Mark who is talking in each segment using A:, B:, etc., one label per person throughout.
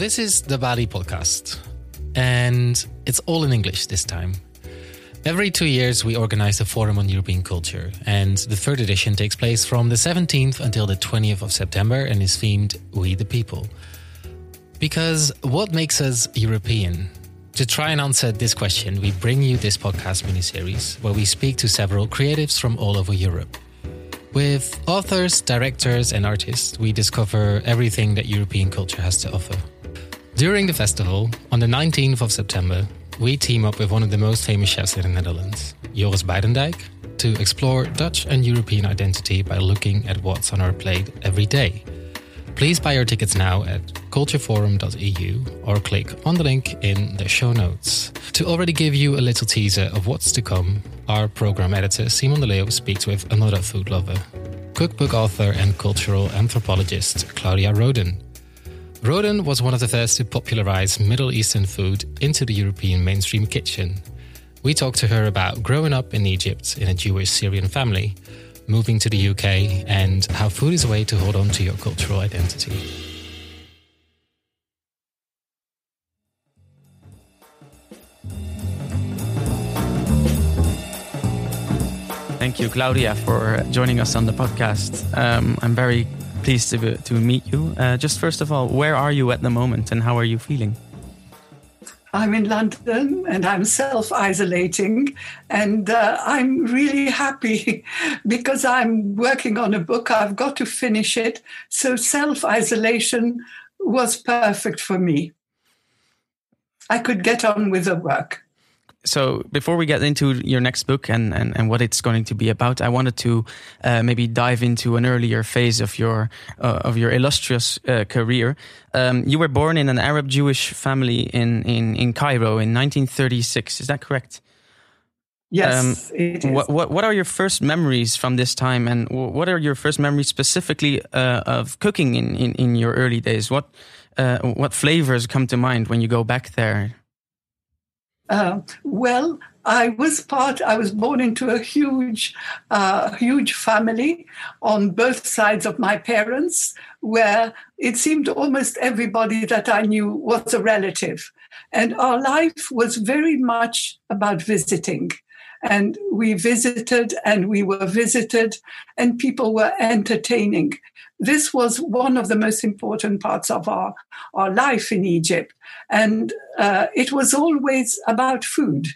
A: This is the Balie podcast, and it's all in English this time. Every two years, we organize a forum on European culture, and the third edition takes place from the 17th until the 20th of September and is themed We the People. Because what makes us European? To try and answer this question, we bring you this podcast miniseries where we speak to several creatives from all over Europe. With authors, directors, and artists, we discover everything that European culture has to offer. During the festival, on the 19th of September, we team up with one of the most famous chefs in the Netherlands, Joris Bijdendijk, to explore Dutch and European identity by looking at what's on our plate every day. Please buy your tickets now at cultureforum.eu or click on the link in the show notes. To already give you a little teaser of what's to come, our program editor Simon de Leeuw speaks with another food lover, cookbook author and cultural anthropologist Claudia Roden. Roden was one of the first to popularize Middle Eastern food into the European mainstream kitchen. We talked to her about growing up in Egypt in a Jewish Syrian family moving to the UK, and how food is a way to hold on to your cultural identity.
B: Thank you, Claudia, for joining us on the podcast. Um, I'm very pleased to, to meet you. Uh, just first of all, where are you at the moment and how are you feeling?
C: I'm in London and I'm self isolating. And uh, I'm really happy because I'm working on a book. I've got to finish it. So self isolation was perfect for me. I could get on with the work
B: so before we get into your next book and, and, and what it's going to be about, I wanted to uh, maybe dive into an earlier phase of your uh, of your illustrious uh, career. Um, you were born in an Arab Jewish family in, in, in Cairo in 1936. Is that correct?
C: Yes, um,
B: What, what, what are your first memories from this time, and what are your first memories specifically uh, of cooking in, in, in your early days? What uh, what flavors come to mind when you go back there?
C: Uh, well, I was part. I was born into a huge, uh, huge family on both sides of my parents, where it seemed almost everybody that I knew was a relative, and our life was very much about visiting. And we visited, and we were visited, and people were entertaining. This was one of the most important parts of our, our life in Egypt. And uh, it was always about food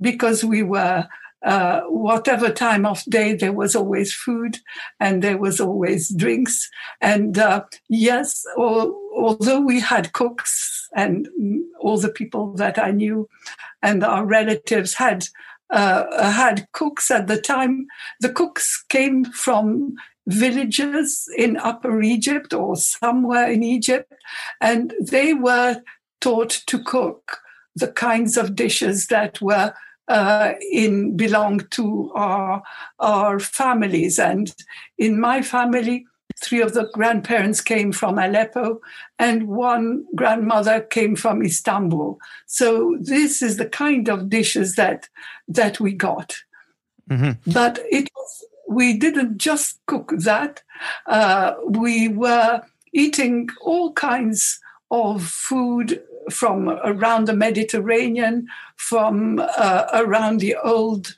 C: because we were uh, whatever time of day, there was always food and there was always drinks. And uh, yes, all, although we had cooks and all the people that I knew and our relatives had uh, had cooks at the time, the cooks came from villages in Upper Egypt or somewhere in Egypt, and they were taught to cook the kinds of dishes that were uh, in belonged to our our families. And in my family, three of the grandparents came from Aleppo, and one grandmother came from Istanbul. So this is the kind of dishes that that we got. Mm-hmm. But it was we didn't just cook that. Uh, we were eating all kinds of food from around the Mediterranean, from uh, around the old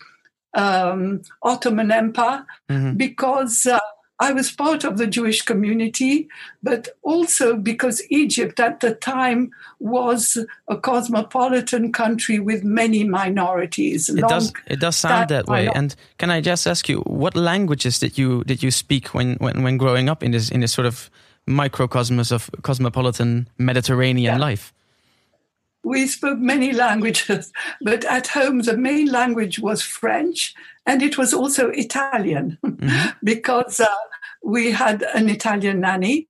C: um, Ottoman Empire, mm-hmm. because uh, I was part of the Jewish community, but also because Egypt at the time was a cosmopolitan country with many minorities.
B: It does it does sound that, that way. And can I just ask you, what languages did you did you speak when when, when growing up in this in this sort of microcosmos of cosmopolitan Mediterranean yeah. life?
C: we spoke many languages, but at home the main language was French and it was also Italian mm-hmm. because uh, we had an Italian nanny,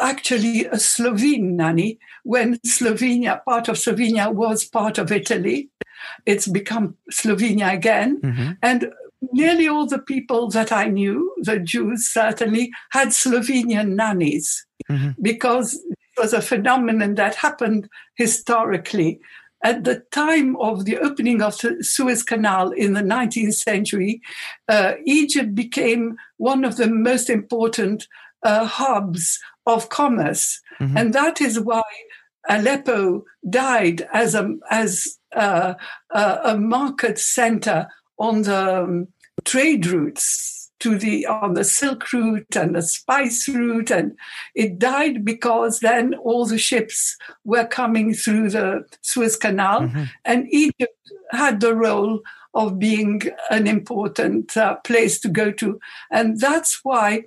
C: actually a Slovene nanny, when Slovenia, part of Slovenia was part of Italy. It's become Slovenia again. Mm-hmm. And nearly all the people that I knew, the Jews certainly, had Slovenian nannies mm-hmm. because it was a phenomenon that happened historically. At the time of the opening of the Suez Canal in the 19th century, uh, Egypt became one of the most important uh, hubs of commerce. Mm-hmm. And that is why Aleppo died as a as a, a, a market center on the um, trade routes to the on the Silk route and the spice route, and it died because then all the ships were coming through the Suez Canal, mm-hmm. and Egypt had the role of being an important uh, place to go to, and that's why.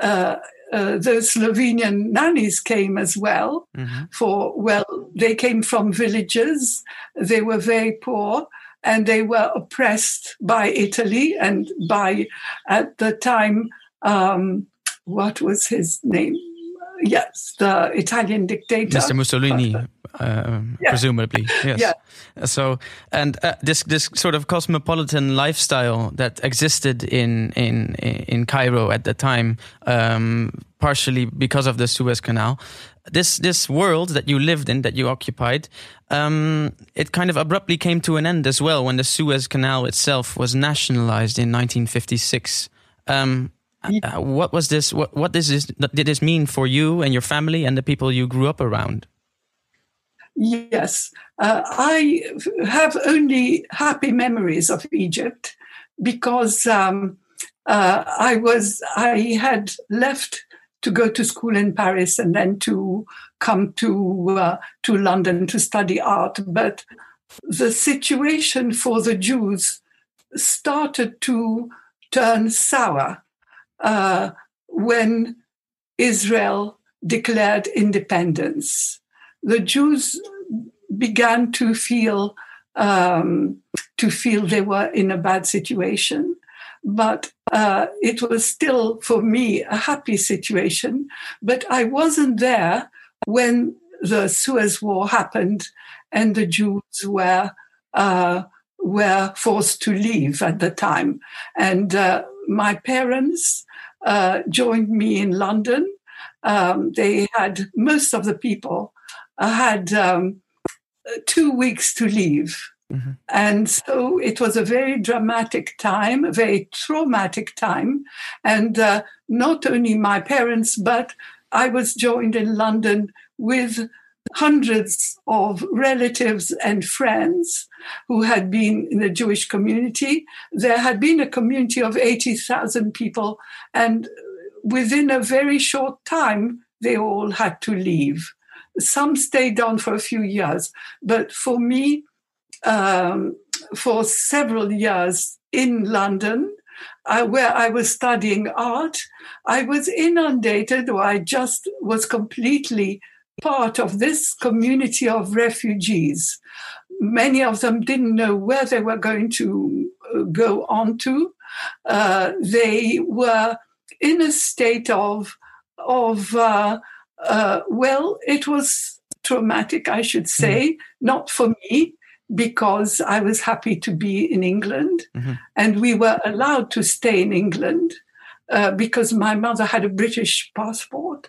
C: Uh, uh, those Slovenian nannies came as well. Mm-hmm. For well, they came from villages. They were very poor, and they were oppressed by Italy and by, at the time, um, what was his name? Yes, the Italian dictator.
B: Mr. Mussolini, uh, um, yeah. presumably. Yes. Yeah. So, and uh, this this sort of cosmopolitan lifestyle that existed in in in Cairo at the time, um, partially because of the Suez Canal, this this world that you lived in, that you occupied, um, it kind of abruptly came to an end as well when the Suez Canal itself was nationalized in 1956. Um, yeah. uh, what was this? What what does this did this mean for you and your family and the people you grew up around?
C: Yes, uh, I have only happy memories of Egypt because um, uh, I was I had left to go to school in Paris and then to come to uh, to London to study art. But the situation for the Jews started to turn sour uh, when Israel declared independence. The Jews began to feel um, to feel they were in a bad situation but uh, it was still for me a happy situation. But I wasn't there when the Suez War happened and the Jews were uh, were forced to leave at the time. And uh, my parents uh, joined me in London. Um, they had most of the people had um, two weeks to leave Mm-hmm. And so it was a very dramatic time, a very traumatic time. And uh, not only my parents, but I was joined in London with hundreds of relatives and friends who had been in the Jewish community. There had been a community of 80,000 people, and within a very short time, they all had to leave. Some stayed on for a few years, but for me, um, for several years in London, uh, where I was studying art. I was inundated, or I just was completely part of this community of refugees. Many of them didn't know where they were going to uh, go on to. Uh, they were in a state of, of uh, uh well, it was traumatic, I should say, mm. not for me, because I was happy to be in England mm-hmm. and we were allowed to stay in England uh, because my mother had a British passport,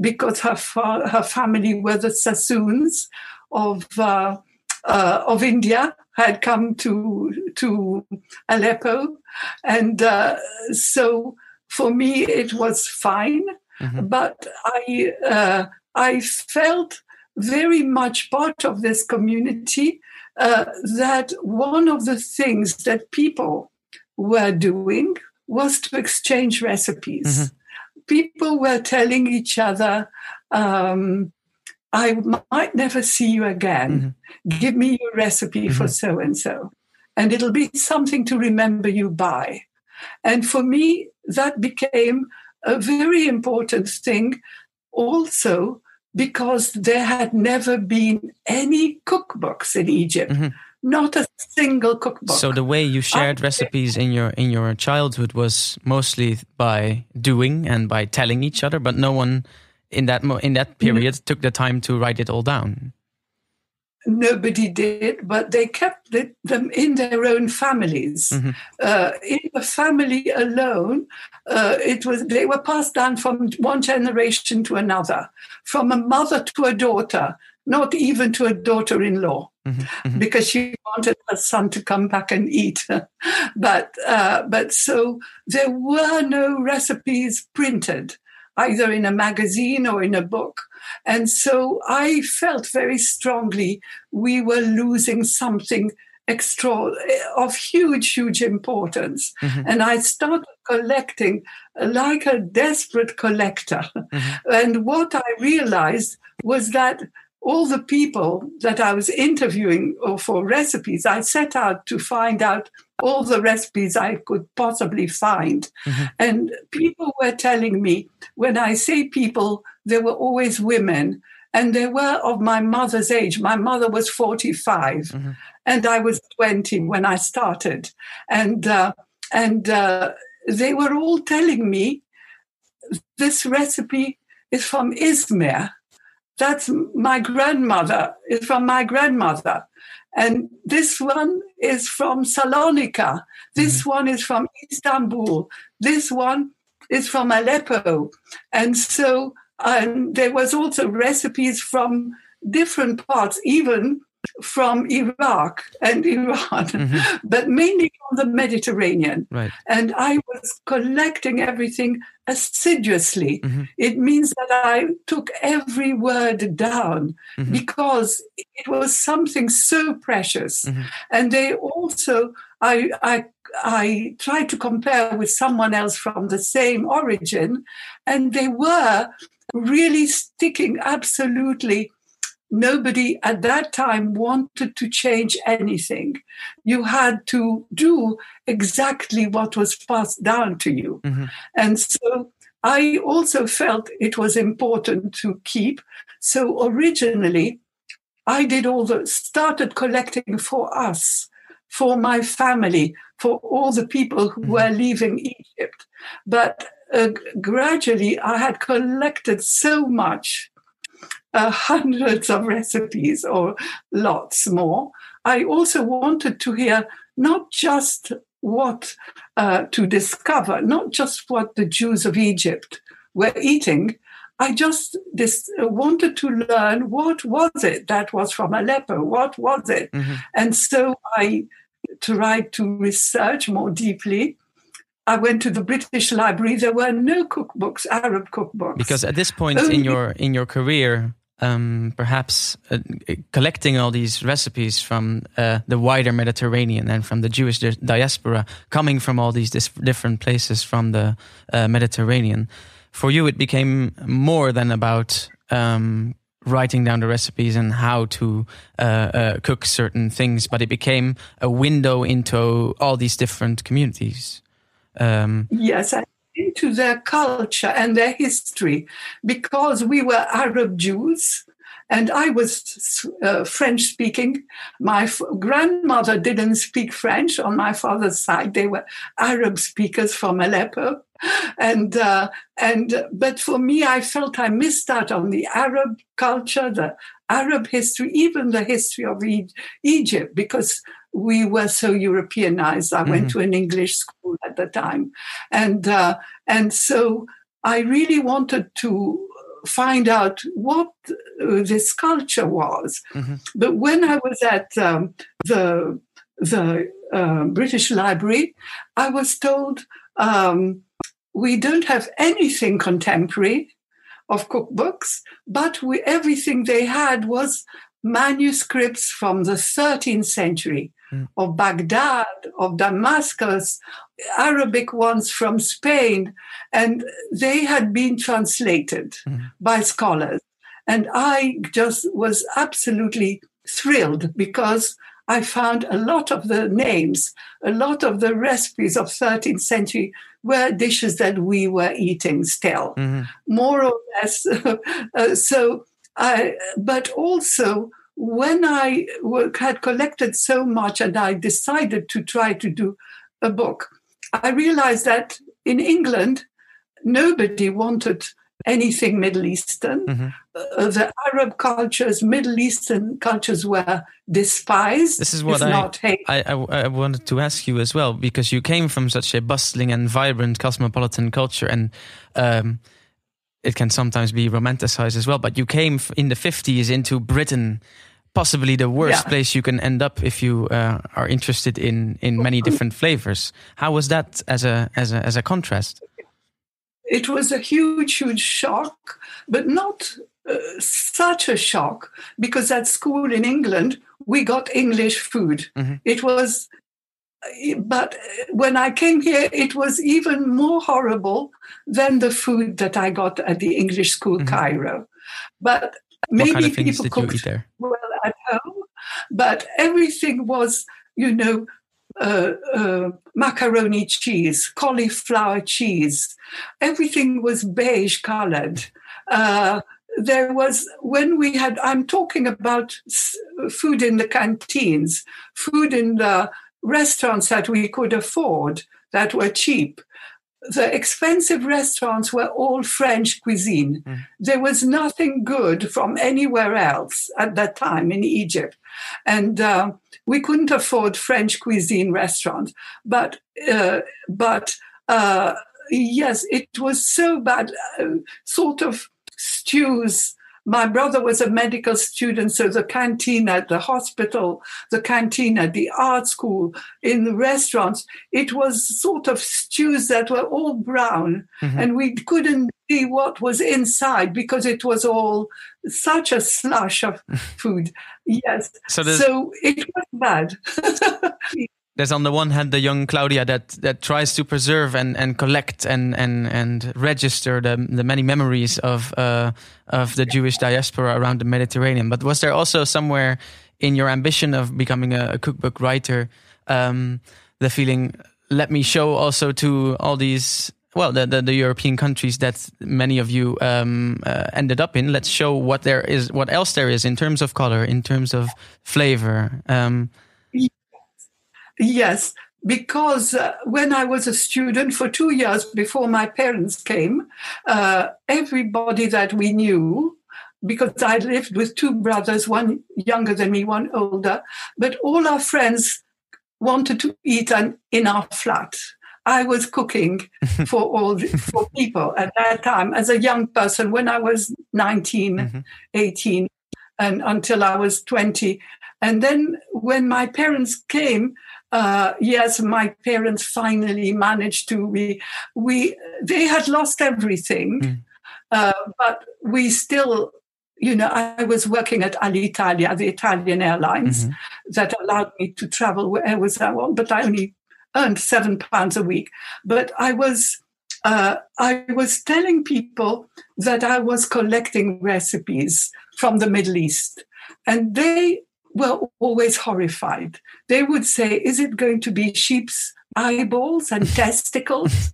C: because her, fa- her family were the Sassoons of, uh, uh, of India, had come to, to Aleppo. And uh, so for me, it was fine. Mm-hmm. But I, uh, I felt very much part of this community uh, that one of the things that people were doing was to exchange recipes. Mm-hmm. People were telling each other, um, I might never see you again. Mm-hmm. Give me your recipe mm-hmm. for so and so. And it'll be something to remember you by. And for me, that became a very important thing also because there had never been any cookbooks in Egypt. Mm-hmm. Not a single cookbook.
B: So the way you shared I, recipes in your in your childhood was mostly by doing and by telling each other, but no one in that in that period mm-hmm. took the time to write it all down
C: nobody did, but they kept them in their own families. Mm-hmm. Uh, in the family alone, uh, it was they were passed down from one generation to another, from a mother to a daughter, not even to a daughter-in-law, mm-hmm. Mm-hmm. because she wanted her son to come back and eat. but uh, but so there were no recipes printed. Either in a magazine or in a book. And so I felt very strongly we were losing something extra of huge, huge importance. Mm-hmm. And I started collecting like a desperate collector. Mm-hmm. And what I realized was that all the people that I was interviewing for recipes, I set out to find out all the recipes I could possibly find. Mm-hmm. And people were telling me, when I say people, there were always women, and they were of my mother's age. My mother was 45, mm-hmm. and I was 20 when I started. And, uh, and uh, they were all telling me this recipe is from Izmir. That's my grandmother, is from my grandmother. And this one is from Salonika. This mm-hmm. one is from Istanbul. This one is from Aleppo. And so um, there was also recipes from different parts, even from Iraq and Iran, mm-hmm. but mainly from the Mediterranean.
B: Right.
C: And I was collecting everything assiduously. Mm-hmm. It means that I took every word down mm-hmm. because it was something so precious. Mm-hmm. And they also, I, I, I tried to compare with someone else from the same origin, and they were really sticking absolutely nobody at that time wanted to change anything. You had to do exactly what was passed down to you. Mm-hmm. And so I also felt it was important to keep. So originally, I did all the, started collecting for us, for my family, for all the people who mm-hmm. were leaving Egypt. But uh, gradually, I had collected so much uh, hundreds of recipes or lots more. I also wanted to hear not just what uh, to discover, not just what the Jews of Egypt were eating. I just this, uh, wanted to learn what was it that was from Aleppo, what was it, mm-hmm. and so I tried to research more deeply I went to the British Library. There were no cookbooks, Arab cookbooks.
B: Because at this point Only in your in your career, um, perhaps uh, collecting all these recipes from uh, the wider Mediterranean and from the Jewish di diaspora, coming from all these different places from the uh, Mediterranean, for you it became more than about um, writing down the recipes and how to uh, uh, cook certain things, but it became a window into all these different communities.
C: Um, yes, into their culture and their history because we were Arab Jews and I was uh, French speaking. My f- grandmother didn't speak French on my father's side. They were Arab speakers from Aleppo. And, uh, and, but for me, I felt I missed out on the Arab culture, the Arab history, even the history of e- Egypt, because we were so Europeanized. I mm-hmm. went to an English school at the time, and uh, and so I really wanted to find out what uh, this culture was. Mm-hmm. But when I was at um, the the uh, British Library, I was told um, we don't have anything contemporary of cookbooks, but we, everything they had was manuscripts from the 13th century mm. of Baghdad, of Damascus, Arabic ones from Spain, and they had been translated mm. by scholars. And I just was absolutely thrilled because I found a lot of the names, a lot of the recipes of 13th century were dishes that we were eating still, mm-hmm. more or less. uh, so, I, but also when I had collected so much and I decided to try to do a book, I realized that in England, nobody wanted anything Middle Eastern. Mm-hmm. Uh, the Arab cultures, Middle Eastern cultures were despised.
B: This is what I, I, I, I, wanted to ask you as well, because you came from such a bustling and vibrant cosmopolitan culture, and um, it can sometimes be romanticized as well. But you came in the 50s into Britain possibly the worst yeah. place you can end up if you uh, are interested in in many different flavors. How was that as a as a as a contrast?
C: it was a huge, huge shock, but not uh, such a shock because at school in England, we got English food. Mm-hmm. It was, but when I came here, it was even more horrible than the food that I got at the English school, mm-hmm. Cairo. But maybe
B: kind of
C: people cooked well at home, but everything was, you know, uh, uh, macaroni cheese, cauliflower cheese. Everything was beige colored. Uh, there was, when we had, I'm talking about food in the canteens, food in the restaurants that we could afford that were cheap the expensive restaurants were all French cuisine. Mm. There was nothing good from anywhere else at that time in Egypt. And uh, we couldn't afford French cuisine restaurants. But, uh, but uh, yes, it was so bad, uh, sort of stews my brother was a medical student, so the canteen at the hospital, the canteen at the art school, in the restaurants, it was sort of stews that were all brown, mm-hmm. and we couldn't see what was inside because it was all such a slush of food. Yes, so, so it was bad.
B: there's on the one hand the young Claudia that that tries to preserve and, and collect and and and register the the many memories of uh, of the Jewish diaspora around the Mediterranean. But was there also somewhere in your ambition of becoming a, a cookbook writer um, the feeling let me show also to all these well the, the, the European countries that many of you um, uh, ended up in. Let's show what there is, what else there is in terms of color, in terms of flavor. Um,
C: Yes, because uh, when I was a student for two years before my parents came, uh, everybody that we knew, because I lived with two brothers, one younger than me, one older, but all our friends wanted to eat an, in our flat. I was cooking for all for people at that time as a young person when I was 19, mm-hmm. 18, and until I was 20. And then when my parents came, uh, yes, my parents finally managed to. We we they had lost everything, mm. uh, but we still. You know, I was working at Alitalia, the Italian Airlines, mm-hmm. that allowed me to travel wherever I want, but I only earned seven pounds a week. But I was uh, I was telling people that I was collecting recipes from the Middle East, and they were always horrified. They would say, Is it going to be sheep's eyeballs and testicles?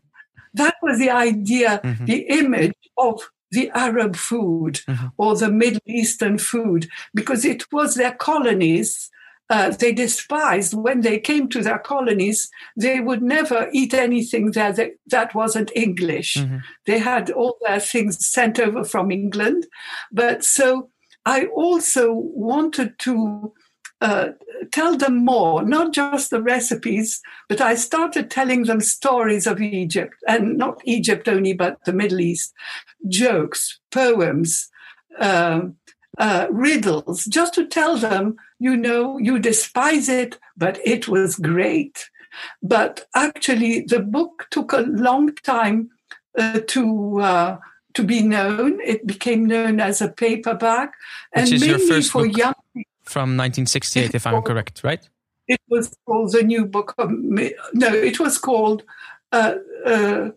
C: That was the idea, mm-hmm. the image of the Arab food mm-hmm. or the Middle Eastern food, because it was their colonies. Uh, they despised when they came to their colonies, they would never eat anything there that, that wasn't English. Mm-hmm. They had all their things sent over from England. But so I also wanted to uh, tell them more, not just the recipes, but I started telling them stories of Egypt, and not Egypt only, but the Middle East, jokes, poems, uh, uh, riddles, just to tell them, you know, you despise it, but it was great. But actually, the book took a long time uh, to uh, to be known. It became known as a paperback,
B: Which and mainly for young from 1968, if I'm correct, right?
C: It was called the New Book of no, it was called uh, uh,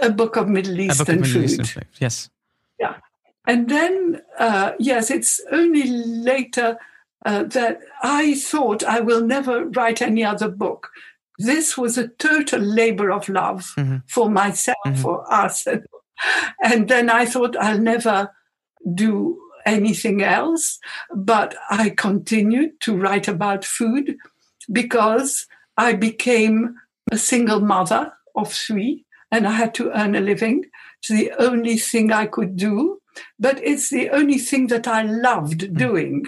C: a Book of Middle Eastern Food. Eastern
B: yes.
C: Yeah, and then uh, yes, it's only later uh, that I thought I will never write any other book. This was a total labor of love mm-hmm. for myself, mm-hmm. for us, and then I thought I'll never do anything else. But I continued to write about food because I became a single mother of three and I had to earn a living. It's the only thing I could do, but it's the only thing that I loved hmm. doing.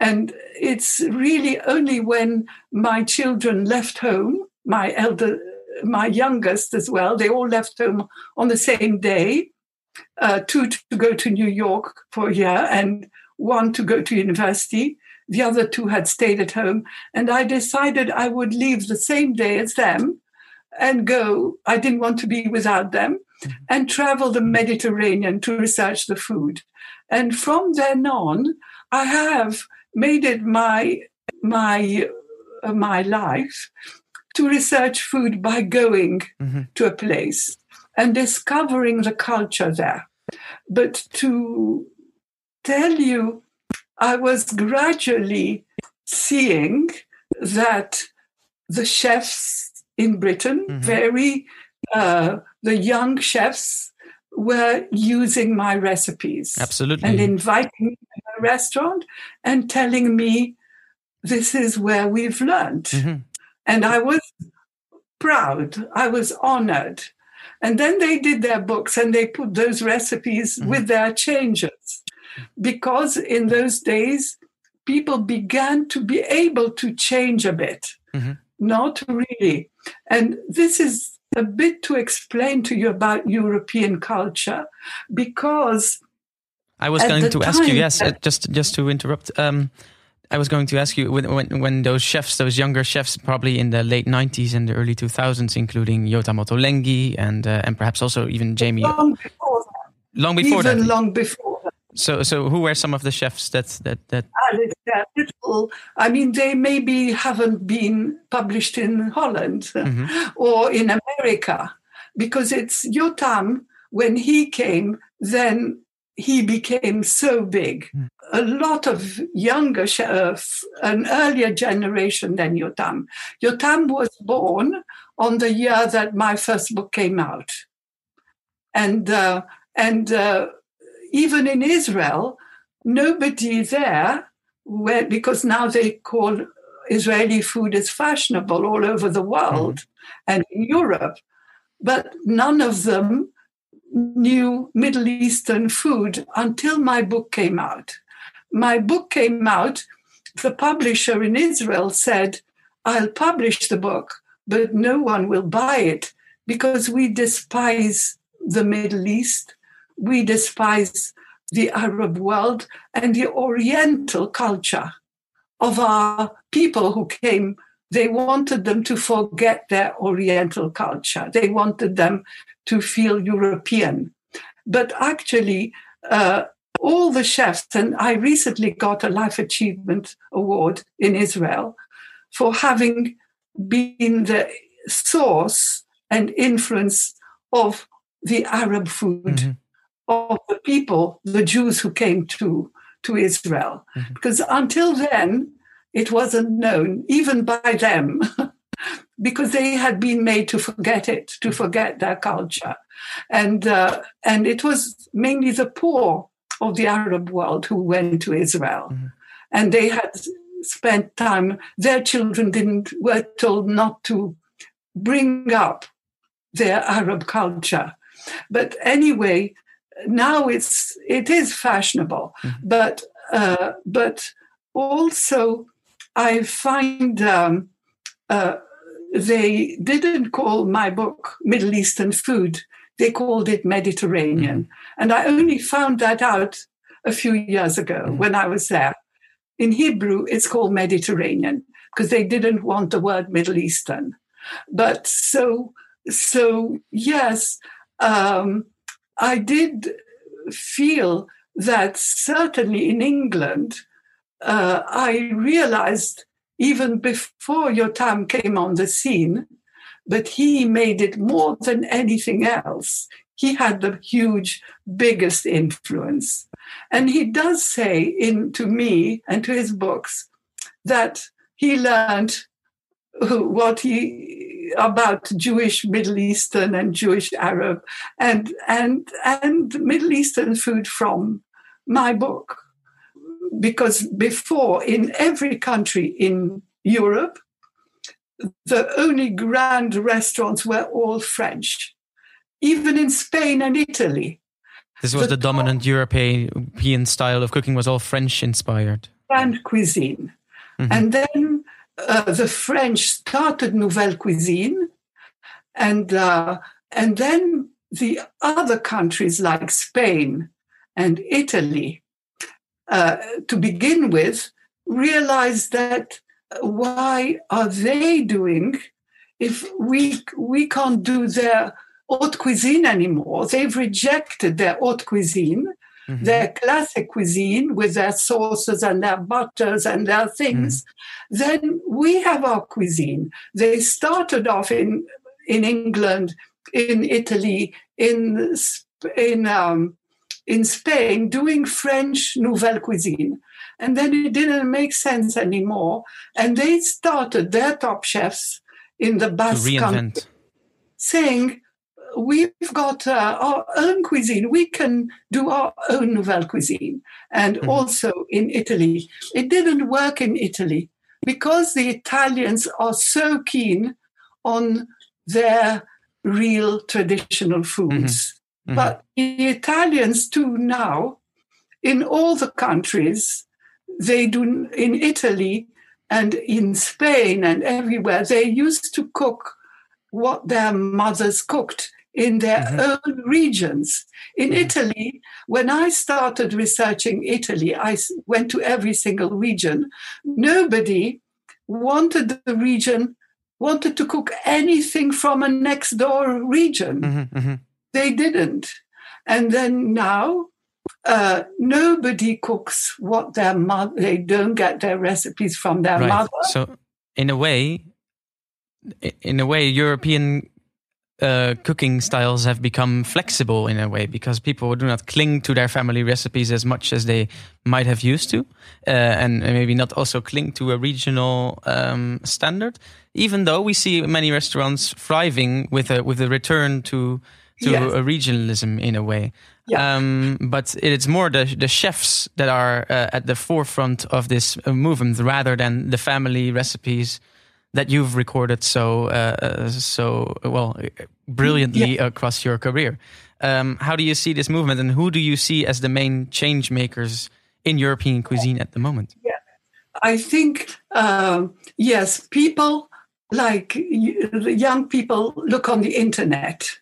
C: And it's really only when my children left home, my elder my youngest as well. They all left home on the same day, uh, two to go to New York for a year and one to go to university. The other two had stayed at home. And I decided I would leave the same day as them and go. I didn't want to be without them. and travel the Mediterranean to research the food. And from then on, I have made it my my uh, my life to research food by going mm-hmm. to a place and discovering the culture there. But to tell you, I was gradually seeing that the chefs in Britain, mm-hmm. very uh, the young chefs were using my recipes.
B: Absolutely.
C: And inviting me to a restaurant and telling me this is where we've learned. Mm-hmm. And I was proud, I was honored. And then they did their books and they put those recipes mm-hmm. with their changes. Because in those days, people began to be able to change a bit, mm-hmm. not really. And this is a bit to explain to you about European culture because
B: I was going to ask you, yes, uh, just just to interrupt. Um, I was going to ask you when, when, when those chefs, those younger chefs, probably in the late '90s and the early 2000s, including Yotam Ottolenghi and uh, and perhaps also even Jamie.
C: Long before
B: that. Long before
C: even
B: that.
C: long before
B: so, so who were some of the chefs that that that?
C: little. I mean, they maybe haven't been published in Holland mm-hmm. or in America, because it's Yotam. When he came, then he became so big. Mm. A lot of younger, uh, an earlier generation than Yotam. Yotam was born on the year that my first book came out, and uh, and. Uh, even in Israel, nobody there, where, because now they call Israeli food as fashionable all over the world mm-hmm. and in Europe, but none of them knew Middle Eastern food until my book came out. My book came out, the publisher in Israel said, I'll publish the book, but no one will buy it because we despise the Middle East we despise the Arab world and the Oriental culture of our people who came. They wanted them to forget their Oriental culture. They wanted them to feel European. But actually, uh, all the chefs, and I recently got a Life Achievement Award in Israel for having been the source and influence of the Arab food. Mm-hmm of the people, the Jews who came to, to Israel. Mm-hmm. Because until then, it wasn't known, even by them, because they had been made to forget it, to forget their culture. And, uh, and it was mainly the poor of the Arab world who went to Israel. Mm-hmm. And they had spent time, their children didn't, were told not to bring up their Arab culture. But anyway, now it's it is fashionable, mm-hmm. but uh, but also I find um, uh, they didn't call my book Middle Eastern food; they called it Mediterranean, mm-hmm. and I only found that out a few years ago mm-hmm. when I was there. In Hebrew, it's called Mediterranean because they didn't want the word Middle Eastern. But so so yes. Um, I did feel that certainly in England, uh, I realized even before Yotam came on the scene, but he made it more than anything else. He had the huge, biggest influence. And he does say in to me and to his books that he learned what he about Jewish Middle Eastern and Jewish Arab and and and Middle Eastern food from my book. Because before in every country in Europe, the only grand restaurants were all French. Even in Spain and Italy.
B: This was the, the dominant European style of cooking was all French inspired.
C: Grand cuisine. Mm-hmm. And then uh, the French started Nouvelle Cuisine, and uh, and then the other countries like Spain and Italy, uh, to begin with, realize that why are they doing if we we can't do their haute cuisine anymore. They've rejected their haute cuisine, mm-hmm. their classic cuisine with their sauces and their butters and their things. Mm-hmm. Then we have our cuisine. They started off in in England, in Italy, in in um, in Spain doing French nouvelle cuisine. And then it didn't make sense anymore. And they started their top chefs in the Basque country saying, we've got uh, our own cuisine. We can do our own nouvelle cuisine. And mm-hmm. also in Italy. It didn't work in Italy because the Italians are so keen on their real traditional foods. Mm-hmm. Mm-hmm. But the Italians too now, in all the countries, they do in Italy and in Spain and everywhere, they used to cook what their mothers cooked in their mm-hmm. own regions. In mm-hmm. Italy, when I started researching Italy, I went to every single region. Nobody wanted the region, wanted to cook anything from a next door region. Mm-hmm. They didn't. And then now uh, nobody cooks what their mother, they don't get their recipes from their right. mother.
B: So, in a way, in a way, European uh, cooking styles have become flexible in a way because people do not cling to their family recipes as much as they might have used to, uh, and maybe not also cling to a regional um, standard. Even though we see many restaurants thriving with a with a return to to yes. a regionalism in a way. Yeah. Um, but it's more the the chefs that are uh, at the forefront of this uh, movement rather than the family recipes that you've recorded so uh, uh so well brilliantly yeah. across your career. Um, how do you see this movement, and who do you see as the main change makers in European cuisine at the moment?
C: Yeah, I think um, yes, people like young people look on the internet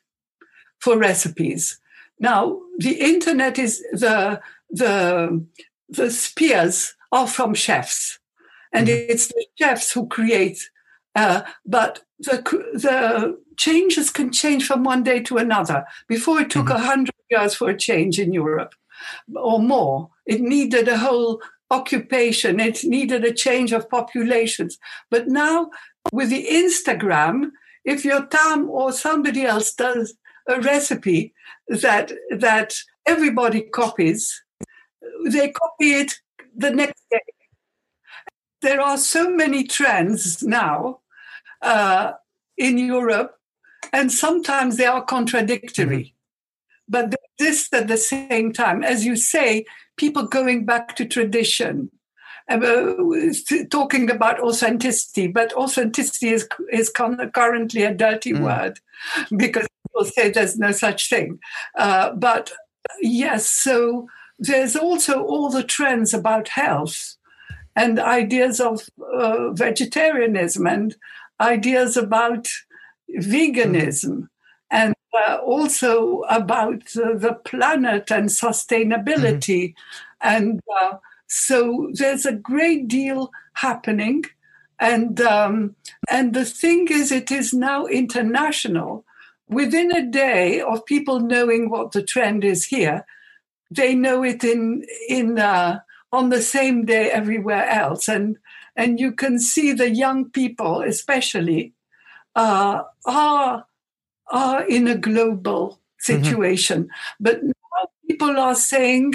C: for recipes. Now, the internet is the the the spears are from chefs, and mm-hmm. it's the chefs who create. Uh, but the the changes can change from one day to another. Before it took a mm-hmm. hundred years for a change in Europe, or more. It needed a whole occupation. It needed a change of populations. But now, with the Instagram, if Yotam or somebody else does a recipe that that everybody copies, they copy it the next day. There are so many trends now uh, in Europe, and sometimes they are contradictory, mm-hmm. but they exist at the same time. As you say, people going back to tradition. Uh, talking about authenticity, but authenticity is is currently a dirty mm. word because people say there's no such thing. Uh, but yes, so there's also all the trends about health and ideas of uh, vegetarianism and ideas about veganism mm. and uh, also about the planet and sustainability. Mm. And uh, so there's a great deal happening. And um, and the thing is, it is now international within a day of people knowing what the trend is here, they know it in in uh, on the same day everywhere else, and and you can see the young people, especially, uh, are are in a global mm-hmm. situation. Mm-hmm. But now people are saying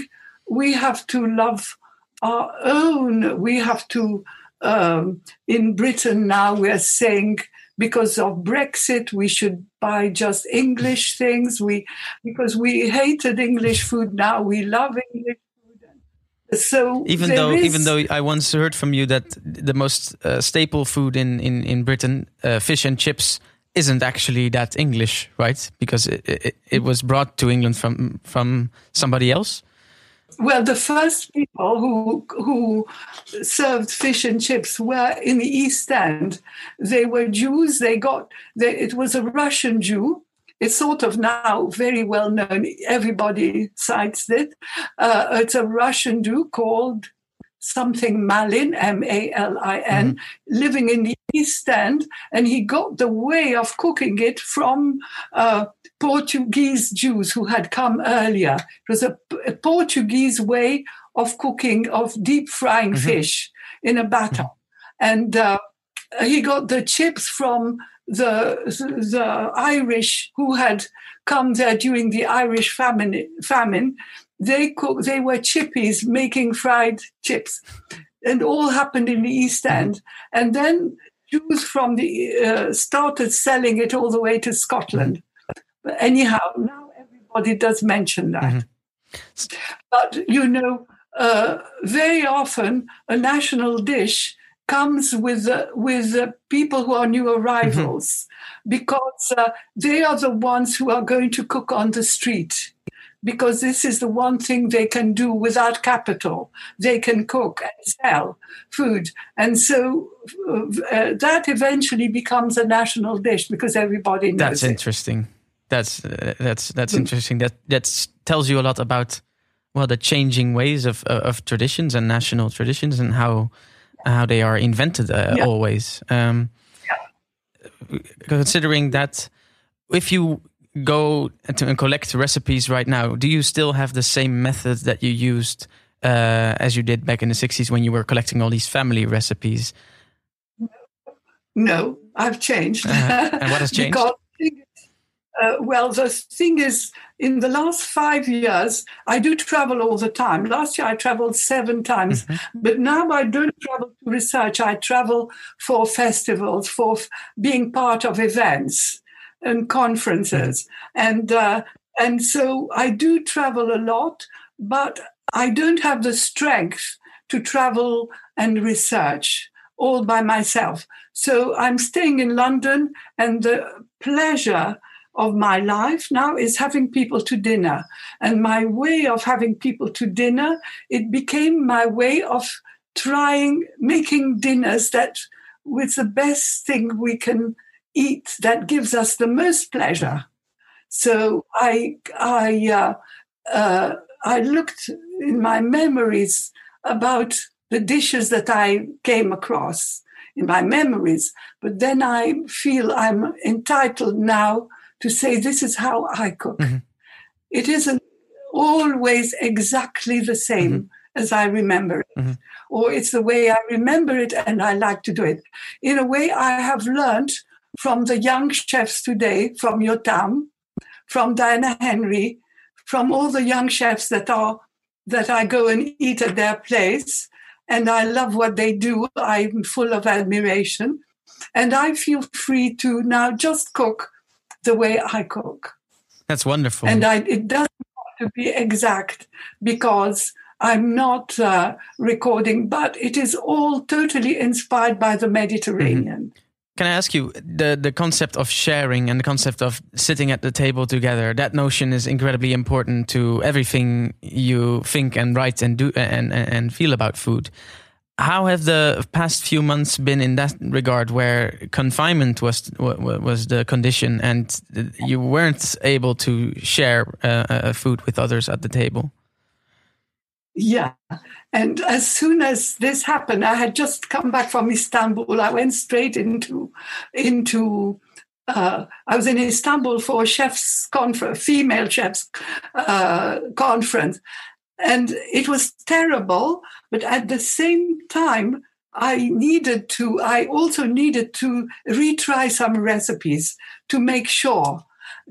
C: we have to love our own. We have to. Um, in Britain now, we're saying because of Brexit, we should buy just English things. We because we hated English food. Now we love English food. So
B: even though is... even though I once heard from you that the most uh, staple food in in in Britain, uh, fish and chips, isn't actually that English, right? Because it, it, it was brought to England from from somebody else.
C: Well, the first people who who served fish and chips were in the East End. They were Jews. They got they, it was a Russian Jew. It's sort of now very well known. Everybody cites it. Uh, it's a Russian Jew called something Malin, M A L I N, mm-hmm. living in the East End, and he got the way of cooking it from uh, Portuguese Jews who had come earlier. It was a, a Portuguese way of cooking, of deep frying mm-hmm. fish in a batter. Mm-hmm. And uh, he got the chips from the, the Irish who had come there during the Irish famine. famine they cook, they were chippies making fried chips, and all happened in the East mm-hmm. End. And then Jews from the uh, started selling it all the way to Scotland. But anyhow, now everybody does mention that. Mm-hmm. But you know, uh, very often a national dish comes with uh, with uh, people who are new arrivals mm-hmm. because uh, they are the ones who are going to cook on the street because this is the one thing they can do without capital. They can cook and sell food. And so uh, that eventually becomes a national dish because everybody knows
B: That's interesting. That's uh, that's that's mm. interesting. That that tells you a lot about well the changing ways of uh, of traditions and national traditions and how how they are invented uh, yeah. always. Um, yeah. Considering that, if you go to and collect recipes right now, do you still have the same method that you used uh, as you did back in the 60s when you were collecting all these family recipes?
C: No, I've changed.
B: Uh, and what has changed?
C: because, uh, well, the thing is, in the last five years, I do travel all the time. Last year, I traveled seven times, mm-hmm. but now I don't travel to research. I travel for festivals, for being part of events and conferences. And, uh, and so I do travel a lot, but I don't have the strength to travel and research all by myself. So I'm staying in London, and the pleasure of my life now is having people to dinner. And my way of having people to dinner, it became my way of trying making dinners that with the best thing we can eat that gives us the most pleasure. So I I uh, uh, I looked in my memories about the dishes that I came across in my memories, but then I feel I'm entitled now to say this is how I cook. Mm-hmm. It isn't always exactly the same mm-hmm. as I remember it. Mm-hmm. Or it's the way I remember it and I like to do it. In a way, I have learned from the young chefs today, from Yotam, from Diana Henry, from all the young chefs that are that I go and eat at their place, and I love what they do. I'm full of admiration, and I feel free to now just cook the way I cook.
B: That's wonderful.
C: And I, it doesn't have to be exact because I'm not uh, recording, but it is all totally inspired by the Mediterranean. Mm-hmm.
B: Can I ask you the the concept of sharing and the concept of sitting at the table together? That notion is incredibly important to everything you think and write and do and and feel about food. How have the past few months been in that regard, where confinement was was the condition and you weren't able to share uh, uh food with others at the table?
C: Yeah. And as soon as this happened, I had just come back from Istanbul. I went straight into into uh, I was in Istanbul for a chefs conference, female chefs uh, conference, and it was terrible. But at the same time, I needed to. I also needed to retry some recipes to make sure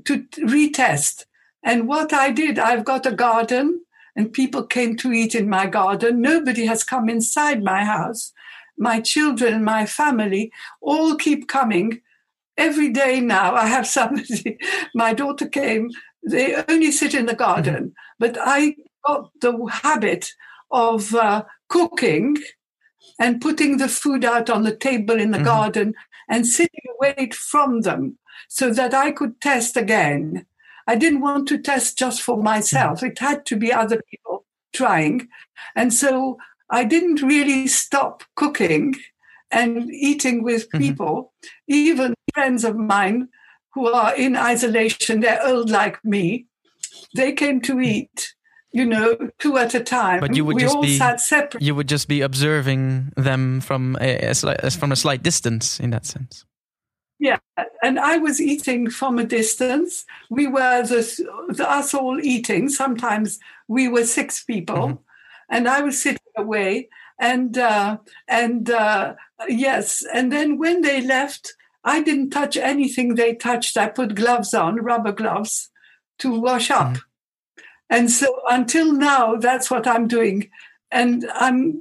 C: to retest. And what I did, I've got a garden and people came to eat in my garden. Nobody has come inside my house. My children, my family all keep coming. Every day now, I have somebody. my daughter came. They only sit in the garden, mm-hmm. but I got the habit of uh, cooking and putting the food out on the table in the mm-hmm. garden and sitting away from them so that I could test again. I didn't want to test just for myself. It had to be other people trying. And so I didn't really stop cooking and eating with mm-hmm. people, mm-hmm. even friends of mine who are in isolation, they're old like me. They came to eat you know, two at a time.
B: But you would
C: we
B: just
C: all
B: be
C: sat separate.
B: you would just be observing them from a, a from a slight distance in that sense.
C: Yeah, and I was eating from a distance. We were the, the us all eating. Sometimes we were six people, mm-hmm. and I was sitting away. And uh, and uh, yes, and then when they left, I didn't touch anything they touched. I put gloves on, rubber gloves, to wash up. Mm-hmm. And so until now, that's what I'm doing. And I'm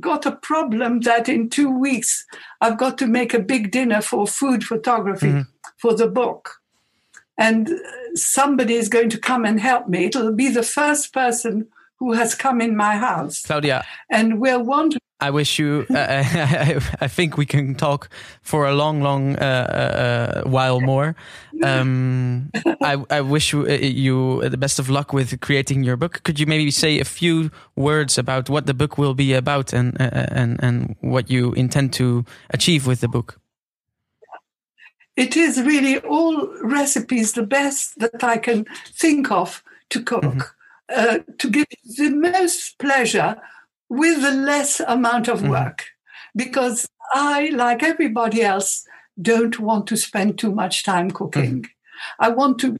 C: got a problem that in two weeks I've got to make a big dinner for food photography mm-hmm. for the book. And somebody is going to come and help me. It'll be the first person who has come in my house.
B: Claudia.
C: And we're wondering
B: I wish you. Uh, I, I, think we can talk for a long, long uh, uh, while more. Um, I, I, wish you, uh, you, the best of luck with creating your book. Could you maybe say a few words about what the book will be about and uh, and and what you intend to achieve with the book?
C: It is really all recipes, the best that I can think of to cook, mm -hmm. to give the most pleasure with a less amount of mm-hmm. work mm-hmm. because I, like everybody else, don't want to spend too much time cooking. Mm-hmm. I want to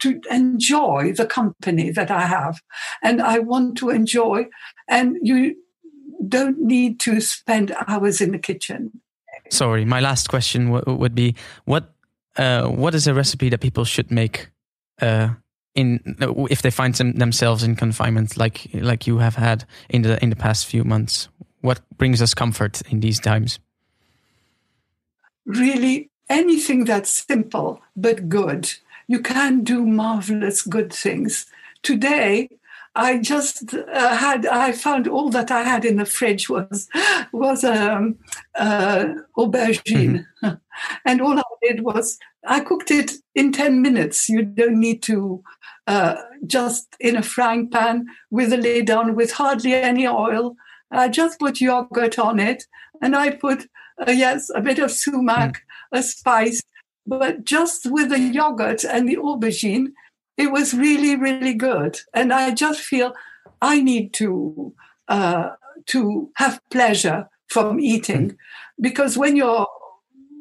C: to enjoy the company that I have, and I want to enjoy. And you don't need to spend hours in the kitchen.
B: Sorry, my last question w- would be what uh, what is a recipe that people should make uh, in if they find them, themselves in confinement like like you have had in the in the past few months what brings us comfort in these times?
C: Really anything that's simple but good. You can do marvelous good things. Today I just uh, had I found all that I had in the fridge was was um, uh, aubergine, mm-hmm. and all I did was I cooked it in ten minutes. You don't need to uh, just in a frying pan with a lid on with hardly any oil. I just put yogurt on it, and I put uh, yes a bit of sumac, mm. a spice, but just with the yogurt and the aubergine it was really really good and i just feel i need to uh, to have pleasure from eating mm-hmm. because when you're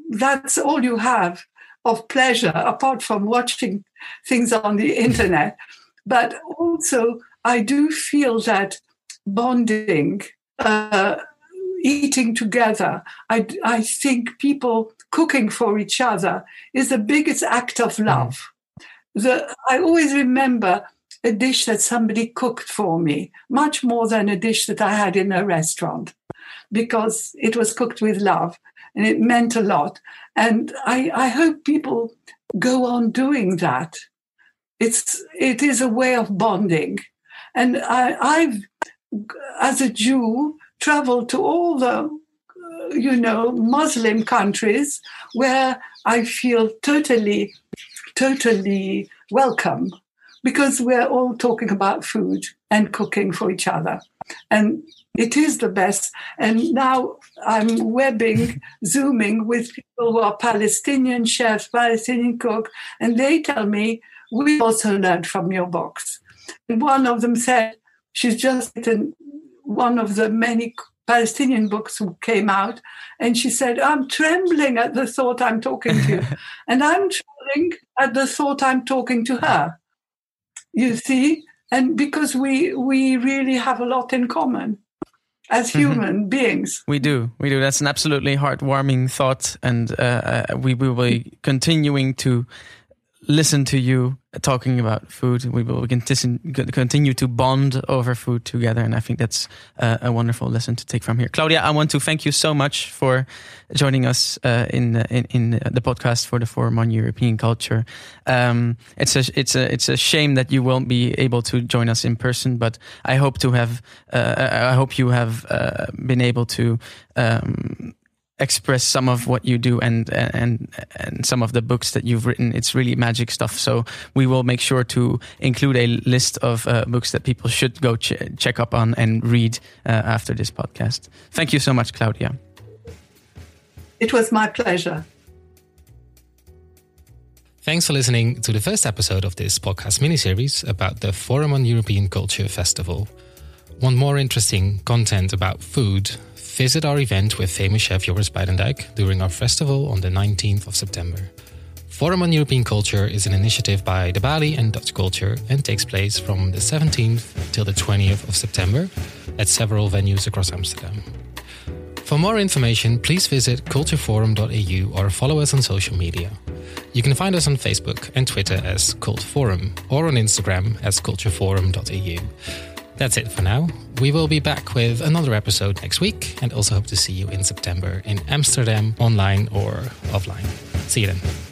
C: that's all you have of pleasure apart from watching things on the internet. But also i do feel that bonding uh, eating together I, I think people cooking for each other is the biggest act of mm-hmm. love. The, I always remember a dish that somebody cooked for me, much more than a dish that I had in a restaurant, because it was cooked with love and it meant a lot. And I, I hope people go on doing that. It's it is a way of bonding, and I, I've as a Jew traveled to all the you know Muslim countries where I feel totally totally welcome because we're all talking about food and cooking for each other. And it is the best. And now I'm webbing, zooming with people who are Palestinian chefs, Palestinian cook, and they tell me, we also learned from your books. And one of them said, she's just written one of the many Palestinian books who came out, and she said, I'm trembling at the thought I'm talking to you. and I'm trembling at the thought I'm talking to her. You see? And because we we really have a lot in common as mm-hmm. human mm-hmm. beings.
B: We do, we do. That's an absolutely heartwarming thought, and uh, uh we will be continuing to listen to you talking about food. We will continue to bond over food together, and I think that's a, a wonderful lesson to take from here. Claudia, I want to thank you so much for joining us uh, in, in, in the podcast for the Forum on European Culture. Um, it's a it's a it's a shame that you won't be able to join us in person, but I hope to have uh, I hope you have uh, been able to. Um, express some of what you do and and and some of the books that you've written it's really magic stuff so we will make sure to include a list of uh, books that people should go ch check up on and read uh, after this podcast thank you so much claudia
C: it was my pleasure
A: Thanks for listening to the first episode of this podcast miniseries about the Forum on European Culture Festival. Want more interesting content about food? Visit our event with famous chef Joris Bijdendijk during our festival on the 19th of September. Forum on European Culture is an initiative by the Balie and Dutch Culture and takes place from the 17th till the 20th of September at several venues across Amsterdam. For more information, please visit cultureforum.eu or follow us on social media. You can find us on Facebook and Twitter as Cult Forum or on Instagram as cultureforum.eu. That's it for now. We will be back with another episode next week and also hope to see you in September in Amsterdam, online or offline. See you then.